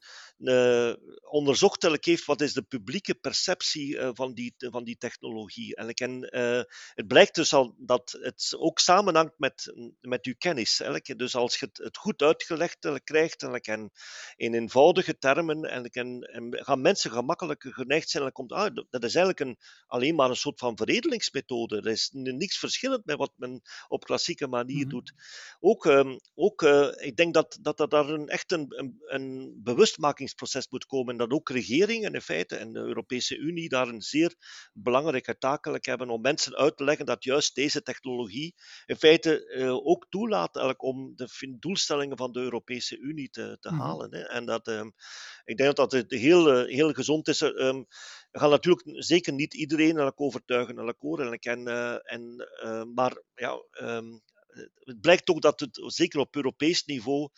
onderzocht heeft wat is de publieke perceptie uh, van, die, van die technologie. En, en uh, het blijkt dus al dat het ook samenhangt met, met uw kennis. Eigenlijk. Dus als je het, goed uitgelegd krijgt en in eenvoudige termen, en, en, gaan mensen gemakkelijk geneigd zijn om ah, dat is eigenlijk een, alleen maar een soort van veredelingsmethode. Er is niks verschillend met wat men op klassieke manier mm -hmm. doet. Ook, um, ook ik denk dat, dat, dat daar een, echt een, een, een bewustmaking proces moet komen. En dat ook regeringen in feite en de Europese Unie daar een zeer belangrijke taak hebben om mensen uit te leggen dat juist deze technologie in feite uh, ook toelaat om de doelstellingen van de Europese Unie te, te mm -hmm. halen. Hè. En dat, um, ik denk dat dat heel, uh, heel gezond is. Um, we gaan natuurlijk zeker niet iedereen elk overtuigen. En, uh, en, maar ja, um, het blijkt toch dat het zeker op Europees niveau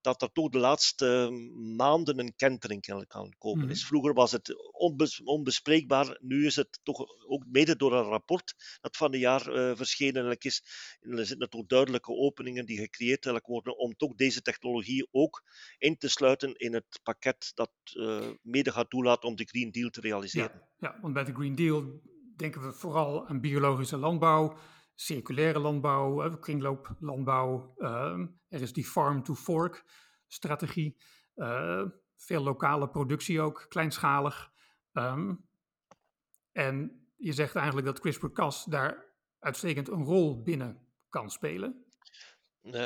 dat er toch de laatste maanden een kentering kan komen mm. is. Vroeger was het onbes onbespreekbaar, nu is het toch ook mede door een rapport dat van een jaar uh, verschenen is. Er zitten toch duidelijke openingen die gecreëerd worden om toch deze technologie ook in te sluiten in het pakket dat uh, mede gaat toelaten om de Green Deal te realiseren. Ja, ja, want bij de Green Deal denken we vooral aan biologische landbouw circulaire landbouw, kringlooplandbouw. Uh, er is die farm-to-fork strategie. Uh, veel lokale productie ook, kleinschalig. Um, en je zegt eigenlijk dat CRISPR-Cas daar uitstekend een rol binnen kan spelen.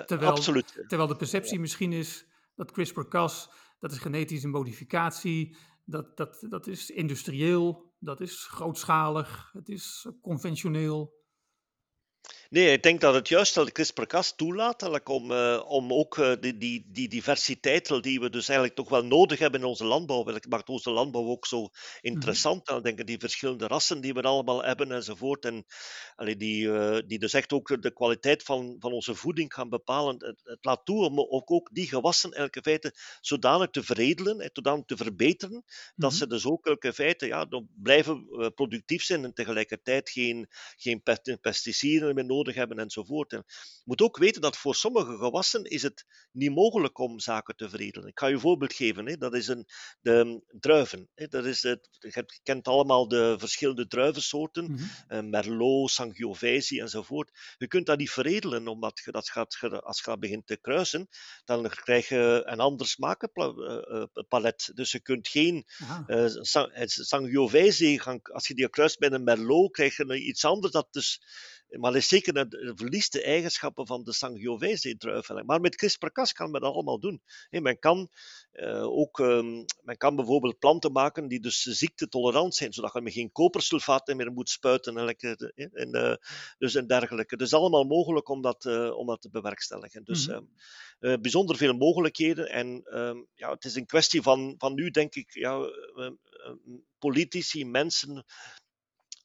terwijl, absoluut. Terwijl de perceptie misschien is dat CRISPR-Cas, dat is genetische modificatie, dat, dat, dat is industrieel, dat is grootschalig, het is conventioneel. Nee, ik denk dat het juist dat CRISPR-Cas toelaat om, uh, om ook uh, die, die, die diversiteit die we dus eigenlijk toch wel nodig hebben in onze landbouw, welke maakt onze landbouw ook zo interessant. Mm -hmm. Dan denk die verschillende rassen die we allemaal hebben enzovoort, en allee, die, uh, die dus echt ook de kwaliteit van, van onze voeding gaan bepalen. Het, het laat toe om ook, ook die gewassen elke feite zodanig te veredelen en zodanig te verbeteren, mm -hmm. dat ze dus ook elke feite ja, blijven productief zijn en tegelijkertijd geen, geen pesticiden meer nodig nodig hebben enzovoort. En je moet ook weten dat voor sommige gewassen is het niet mogelijk om zaken te veredelen. Ik ga je een voorbeeld geven. Hè. Dat is een, de druiven. Hè. Dat is het, je kent allemaal de verschillende druivensoorten. Mm -hmm. Merlot, Sangiovese enzovoort. Je kunt dat niet veredelen, omdat je dat gaat, als je dat begint te kruisen, dan krijg je een ander smakenpalet. Dus je kunt geen uh, Sangiovese, als je die kruist met een Merlot, krijg je iets anders dat dus maar is de eigenschappen van de Sangiovese-druif. Maar met CRISPR-Cas kan men dat allemaal doen. men, kan, ook, ehm, men kan bijvoorbeeld planten maken die dus ziektetolerant zijn, zodat je geen kopersulfaten meer moet spuiten en, en, dus en dergelijke. Dus allemaal mogelijk om dat, om dat te bewerkstelligen. Dus mm bijzonder veel mogelijkheden. En ehm, ja, het is een kwestie van, van nu, denk ik, ja, politici, mensen,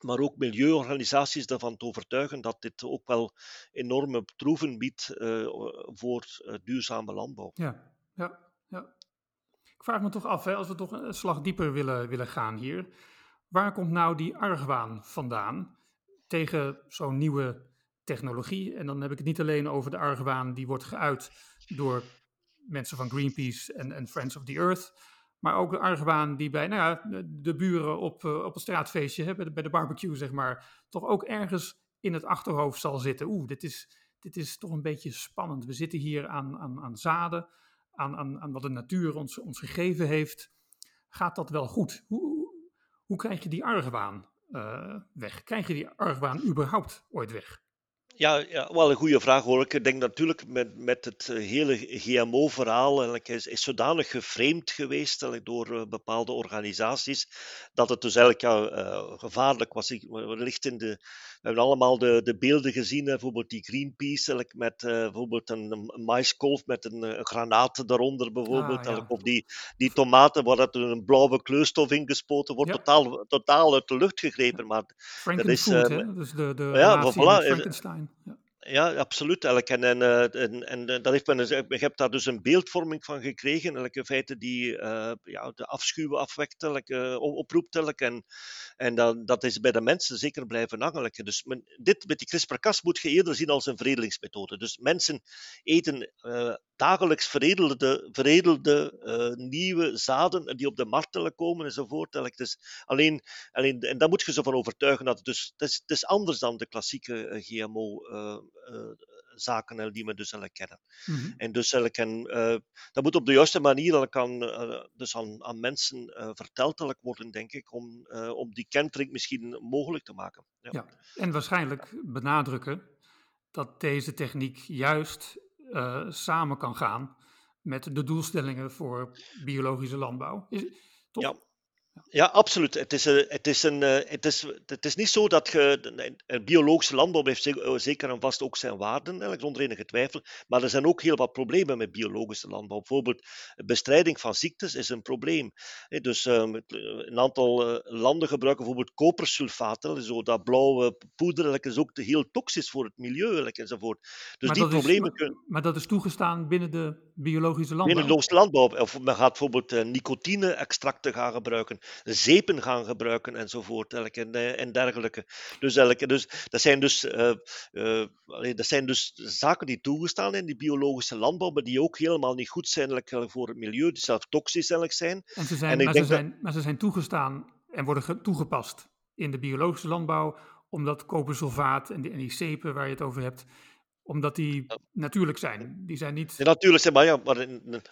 maar ook milieuorganisaties ervan te overtuigen dat dit ook wel enorme troeven biedt uh, voor uh, duurzame landbouw. Ja, ja, ja. Ik vraag me toch af, hè, als we toch een slag dieper willen, willen gaan hier, waar komt nou die argwaan vandaan tegen zo'n nieuwe technologie? En dan heb ik het niet alleen over de argwaan die wordt geuit door mensen van Greenpeace en, en Friends of the Earth, maar ook de argwaan die bij nou ja, de buren op, uh, op een straatfeestje, hè, bij, de, barbecue zeg maar, toch ook ergens in het achterhoofd zal zitten. Oeh, dit is, dit is toch een beetje spannend. We zitten hier aan, aan, aan zaden, aan, aan, aan wat de natuur ons, ons gegeven heeft. Gaat dat wel goed? Hoe, hoe krijg je die argwaan uh, weg? Krijg je die argwaan überhaupt ooit weg? Ja, ja, wel een goede vraag hoor. Ik denk natuurlijk met, met het eh, hele GMO-verhaal is, is zodanig geframed geweest door uh, bepaalde organisaties dat het dus eigenlijk ja, uh, gevaarlijk was. In de, we hebben allemaal de, de beelden gezien, bijvoorbeeld die Greenpeace met uh, bijvoorbeeld een, een maiskolf met een, een, granaat daaronder bijvoorbeeld. Ah, ja. Of die, die tomaten waar dat een blauwe kleurstof in gespoten wordt, ja. totaal, totaal uit de lucht gegrepen. Maar dat is? Dus de, de ja, voilà, Frankenstein. Ja. Ja, absoluut. Elk. En, en, eh, en, en eh, dat heeft men, je hebt daar dus een beeldvorming van gekregen. Elke feiten die uh, ja, de afschuw afwekt, elk, uh, oproept. En, en dat, dat is bij de mensen zeker blijven hangen. Dus men, dit met die CRISPR-Cas moet je eerder zien als een veredelingsmethode. Dus mensen eten dagelijks veredelde, veredelde uh, nieuwe zaden die op de markt komen enzovoort. Elk. Dus alleen, alleen, en daar moet je ze van overtuigen dat het dus het is, het is anders dan de klassieke GMO uh, zaken die we dus willen kennen. Mm -hmm. En dus en, dat moet op de juiste manier kan, dus aan, aan mensen verteld worden, denk ik, om, om die kentering misschien mogelijk te maken. Ja. ja. en waarschijnlijk benadrukken dat deze techniek juist samen kan gaan met de doelstellingen voor biologische landbouw. Is, toch? Ja. Ja, absoluut. Het is, een, het, is een, eh, het, is, het is niet zo dat je. Biologische landbouw heeft eh, zeker en vast ook zijn waarden, zonder enige twijfel. Maar er zijn ook heel wat problemen met biologische landbouw. Bijvoorbeeld, bestrijding van ziektes is een probleem. Dus ehm, een aantal eh, landen gebruiken bijvoorbeeld kopersulfaten, zo dat blauwe poeder, is ook heel toxisch voor het milieu enzovoort. Dus maar die problemen is, kunnen. Maar dat is toegestaan binnen de biologische landbouw? Binnen de landbouw. Of men gaat bijvoorbeeld nicotine-extracten gaan gebruiken zeepen gaan gebruiken enzovoort en, eh, en dergelijke. Dus, elke, dus, dat, zijn dus, uh, uh, dat zijn dus zaken die toegestaan zijn in die biologische landbouw, maar die ook helemaal niet goed zijn voor het milieu, die zelfs toxisch zijn. En ze zijn, en maar, ze zijn maar ze zijn toegestaan en worden toegepast in de biologische landbouw, omdat kopersulfaat en die, en die zeepen waar je het over hebt, omdat die natuurlijk zijn. Die zijn niet... Natuurlijk zijn, maar ja, maar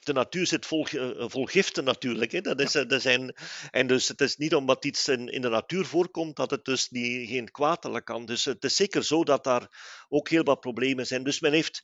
de natuur zit vol, eh, vol giften natuurlijk. Hè. Dat is, ja. dat zijn, en dus het is niet omdat iets in, in de natuur voorkomt, dat het dus niet, geen kwaadelijk kan. Dus het is zeker zo dat daar ook heel wat problemen zijn. Dus men heeft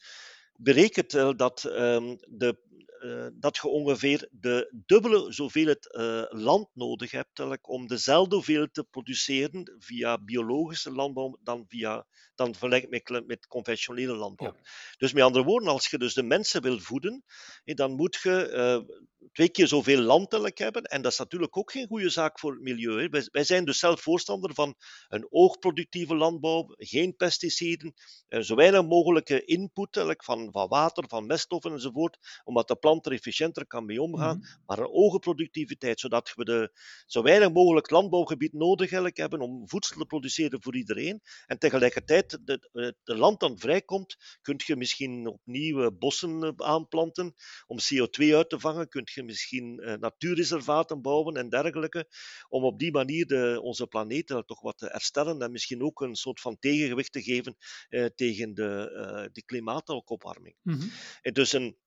berekend uh, dat, um, de, uh, dat je ongeveer de dubbele hoeveelheid uh, land nodig hebt om dezelfde hoeveelheid te produceren via biologische landbouw dan via dan vergelijk met, met conventionele landbouw. Ja. Dus met andere woorden, als je dus de mensen wil voeden, dan moet je uh, twee keer zoveel landelijk hebben. En dat is natuurlijk ook geen goede zaak voor het milieu. Hè. Wij, zijn dus zelf voorstander van een oogproductieve landbouw, geen pesticiden, uh, zo weinig mogelijke input van, van water, van meststoffen enzovoort, omdat de plant er efficiënter kan mee omgaan. Mm -hmm. Maar een oogproductiviteit, zodat we de, zo weinig mogelijk landbouwgebied nodig hebben om voedsel te produceren voor iedereen. En tegelijkertijd de, de land dan vrijkomt, kun je misschien opnieuw bossen eh, aanplanten om CO2 uit te vangen. Kun je misschien uh, natuurreservaten bouwen en dergelijke. Om op die manier de, onze planeet toch wat te herstellen en misschien ook een soort van tegengewicht te geven uh, tegen de, de klimaatopwarming. Mm -hmm. Dus een,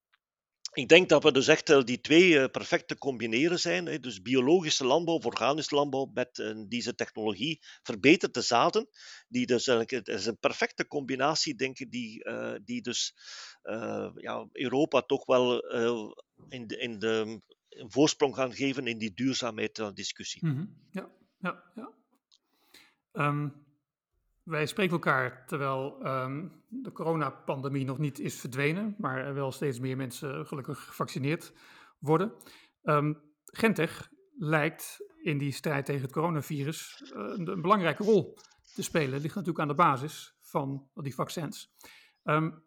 ik denk dat we dus echt die twee uh, perfect te combineren zijn. Dus biologische landbouw organische landbouw met uh, deze technologie verbetert de zaden. Die dus eigenlijk, het is een perfecte combinatie, denk ik, die, uh, die dus ja, Europa toch wel in, de, in de een voorsprong gaan geven in die duurzaamheidsdiscussie. Mm -hmm. Ja, ja, ja. Um, wij spreken elkaar terwijl um, de coronapandemie nog niet is verdwenen, maar er wel steeds meer mensen gelukkig gevaccineerd worden. Um, Gentech lijkt in die strijd tegen het coronavirus uh, een, belangrijke rol te spelen. Het ligt natuurlijk aan de basis van die vaccins. Um,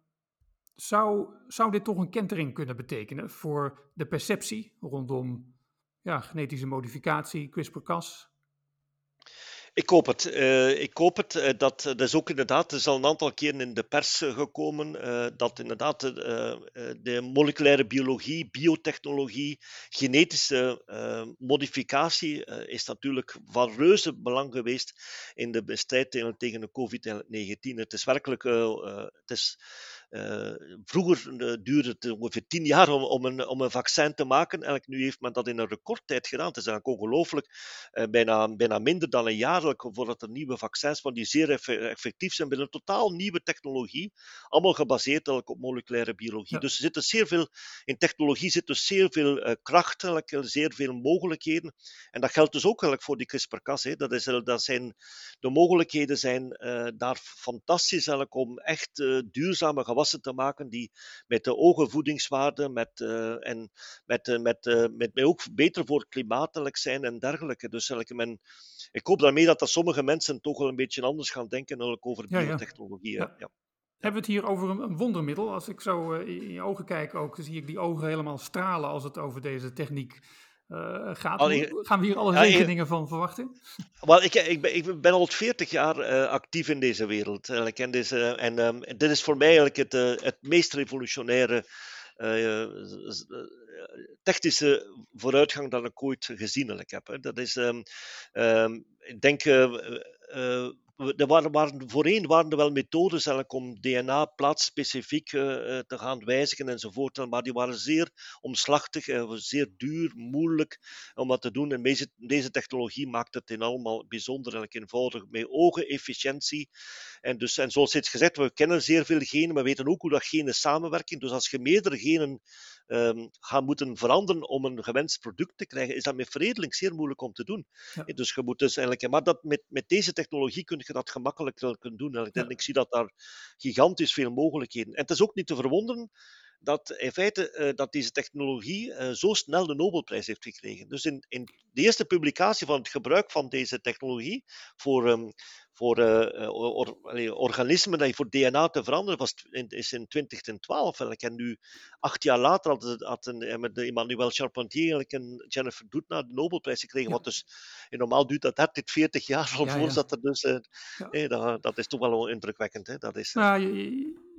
zou, zou dit toch een kentering kunnen betekenen voor de perceptie rondom ja, genetische modificatie, CRISPR-Cas, ik hoop het. Uh, ik hoop het. Uh, dat, dat is ook inderdaad, er is al een aantal keren in de pers gekomen, dat inderdaad de moleculaire biologie, biotechnologie, genetische modificatie is natuurlijk van reuze belang geweest in de strijd tegen de COVID-19. Het is werkelijk, het is vroeger uh, duurde het ongeveer tien jaar om, om, een, om een vaccin te maken. Eigenlijk nu heeft men dat in een recordtijd gedaan. Het is eigenlijk ongelooflijk. Uh, bijna, bijna minder dan een jaar voordat er nieuwe vaccins van die zeer effectief zijn binnen een totaal nieuwe technologie. Allemaal gebaseerd op moleculaire biologie. Ja. Dus er zit zeer veel, in technologie zit dus zeer veel kracht, zeer veel mogelijkheden. En dat geldt dus ook eigenlijk voor die CRISPR-Cas. Dat, is, dat zijn, de mogelijkheden zijn daar fantastisch eigenlijk om echt duurzame gewassen te maken die met de ogen voedingswaarde met, uh, en met, met, uh, met, met ook beter voor klimaatelijk zijn en dergelijke. Dus men, ik hoop daarmee dat, dat sommige mensen toch wel een beetje anders gaan denken over biotechnologie. Ja, ja. ja. Hebben we het hier over een, een, wondermiddel? Als ik zo in je ogen kijk, ook, zie ik die ogen helemaal stralen als het over deze techniek uh, gaat. Allee, gaan we hier alle rekeningen van verwachten? Wel, ik, ik, ben, ik ben al 40 jaar uh, actief in deze wereld. Eigenlijk. En, deze, en um, dit is voor mij eigenlijk het, uh, het meest revolutionaire technische vooruitgang dat ik ooit gezien heb. Hè. Dat is, um, um, ik denk, er waren, waren, voorheen waren er wel methodes eigenlijk om DNA plaatsspecifiek uh, te gaan wijzigen enzovoort, maar die waren zeer omslachtig, uh, zeer duur, moeilijk om dat te doen. En deze, deze technologie maakt het in allemaal bijzonder eenvoudig, met ogen efficiëntie. En, dus, en zoals steeds gezegd, we kennen zeer veel genen, maar we weten ook hoe dat genen samenwerken. Dus als je meerdere genen um, gaan moeten veranderen om een gewenst product te krijgen, is dat met veredeling zeer moeilijk om te doen. Ja. Dus je moet dus eigenlijk, maar dat, met, met deze technologie kun je dat gemakkelijk kunnen doen. En ik zie dat daar gigantisch veel mogelijkheden. En het is ook niet te verwonderen dat in feite uh, dat deze technologie uh, zo snel de Nobelprijs heeft gekregen. Dus in, in de eerste publicatie van het gebruik van deze technologie voor, um, voor uh, or, organismen die voor DNA te veranderen, was in, is in 2012. En nu, acht jaar later, had, had een, met Emmanuel Charpentier en Jennifer Doudna de Nobelprijs gekregen. Ja. Wat dus normaal duurt dat 30, 40 jaar al ja, voor ja. er dus. Eh, dat, dat, is toch wel indrukwekkend. Hè? Dat is, nou, je,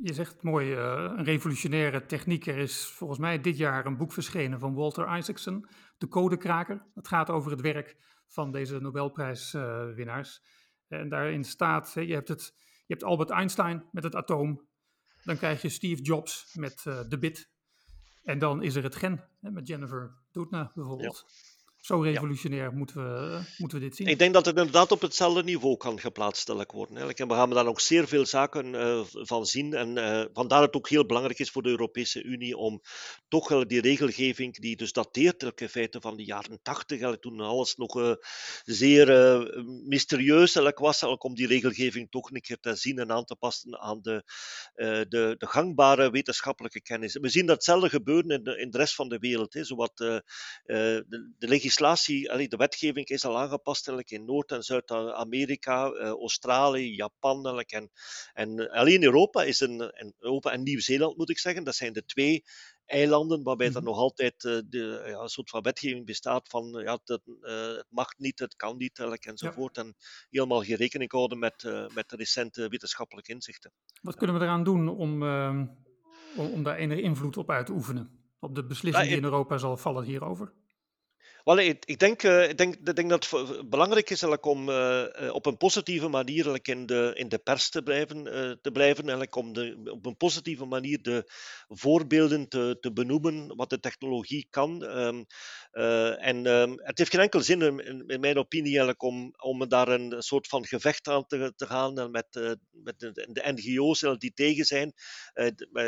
je zegt mooi, uh, een revolutionaire techniek. Er is volgens mij dit jaar een boek verschenen van Walter Isaacson, De Codekraker. Het gaat over het werk van deze Nobelprijswinnaars. En daarin staat, je hebt, het, je hebt Albert Einstein met het atoom. Dan krijg je Steve Jobs met uh, de bit. En dan is er het gen, met Jennifer Doudna bijvoorbeeld. Zo revolutionair ja. moeten, we, moeten we dit zien. Ik denk dat het inderdaad op hetzelfde niveau kan geplaatst worden. En we gaan daar nog zeer veel zaken uh, van zien. En uh, vandaar dat het ook heel belangrijk is voor de Europese Unie om toch uh, die regelgeving, die dus dateert in feite van de jaren tachtig, toen alles nog uh, zeer mysterieus was, om die regelgeving toch een keer te zien en aan te passen aan de, de, de, gangbare wetenschappelijke kennis. We zien datzelfde gebeuren in de, in de rest van de wereld. Hè, zowat de, de legislatie legislatie, de wetgeving is al aangepast in Noord- en Zuid-Amerika, uh, Australië, Japan en, en alleen Europa is een, en Europa en Nieuw-Zeeland moet ik zeggen, dat zijn de twee eilanden waarbij er mhm. nog altijd uh, de, ja, een soort van wetgeving bestaat van ja, het, uh, het mag niet, het kan niet enzovoort. Ja. En helemaal geen rekening houden met, uh, met de recente wetenschappelijke inzichten. Wat kunnen we eraan doen om, om, om daar enige invloed op uit te oefenen? Op de beslissing die in Europa zal vallen hierover? Ik, denk, uh, ik, denk, ik denk dat het belangrijk is om uh, op een positieve manier in, de, in de pers te blijven, te blijven om de, op een positieve manier de voorbeelden te, te benoemen wat de technologie kan. Um, en um, het heeft geen enkel zin, in, in mijn opinie, om, om daar een soort van gevecht aan te, te gaan met, met de, de NGO's die tegen zijn.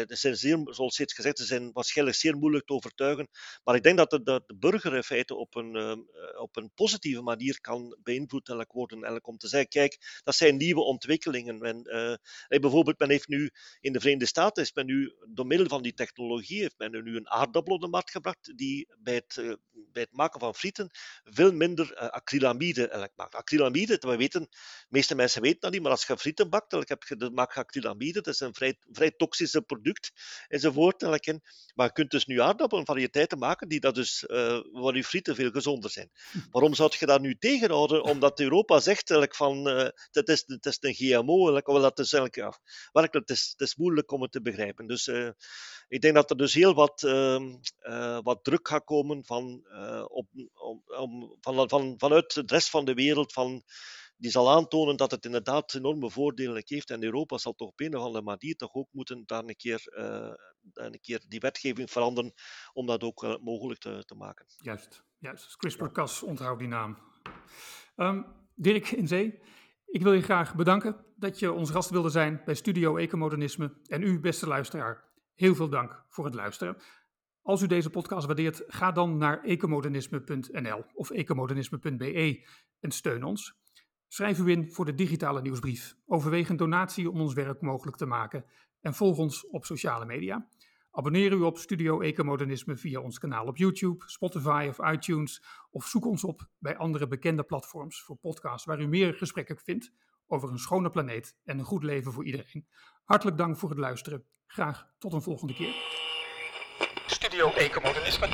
Zijn zeer, zoals steeds gezegd, ze zijn waarschijnlijk zeer moeilijk te overtuigen. Maar ik denk dat de, de burger in feite op een, uh, op een positieve manier kan beïnvloed worden. Eigenlijk om te zeggen, kijk, dat zijn nieuwe ontwikkelingen. En, uh, bijvoorbeeld, men heeft nu in de Verenigde Staten, is men nu, door middel van die technologie, heeft men nu een aardappel op de markt gebracht die bij het, uh, bij het maken van frieten veel minder acrylamide maakt. Acrylamide, we weten, de meeste mensen weten dat niet, maar als je frieten bakt, dan heb je, dan maak acrylamide, dat is een vrij, toxische product enzovoort. Maar je kunt dus nu aardappelen variëteiten maken die dat dus, uh, waar je frieten veel gezonder zijn. Waarom zou je dat nu tegenhouden? Omdat Europa zegt eigenlijk van uh, het, is, het is een GMO. Dat is eigenlijk, ja, werkelijk, het is, het is moeilijk om het te begrijpen. Dus uh, ik denk dat er dus heel wat, uh, wat druk gaat komen van, op, om, om, van, van, vanuit de rest van de wereld. Van, die zal aantonen dat het inderdaad enorme voordelen heeft. En Europa zal toch op een of andere manier toch ook moeten daar een keer, uh, een keer die wetgeving veranderen om dat ook uh, mogelijk te, te, maken. Juist, juist. CRISPR-Cas, onthoud die naam. Um, Dirk in Zee, ik wil je graag bedanken dat je ons gast wilde zijn bij Studio Ecomodernisme. En u, beste luisteraar, heel veel dank voor het luisteren. Als u deze podcast waardeert, ga dan naar ecomodernisme.nl of ecomodernisme.be en steun ons. Schrijf u in voor de digitale nieuwsbrief. Overweeg een donatie om ons werk mogelijk te maken. En volg ons op sociale media. Abonneer u op Studio Ecomodernisme via ons kanaal op YouTube, Spotify of iTunes. Of zoek ons op bij andere bekende platforms voor podcasts waar u meer gesprekken vindt over een schone planeet en een goed leven voor iedereen. Hartelijk dank voor het luisteren. Graag tot een volgende keer. Studio Ecomodernisme.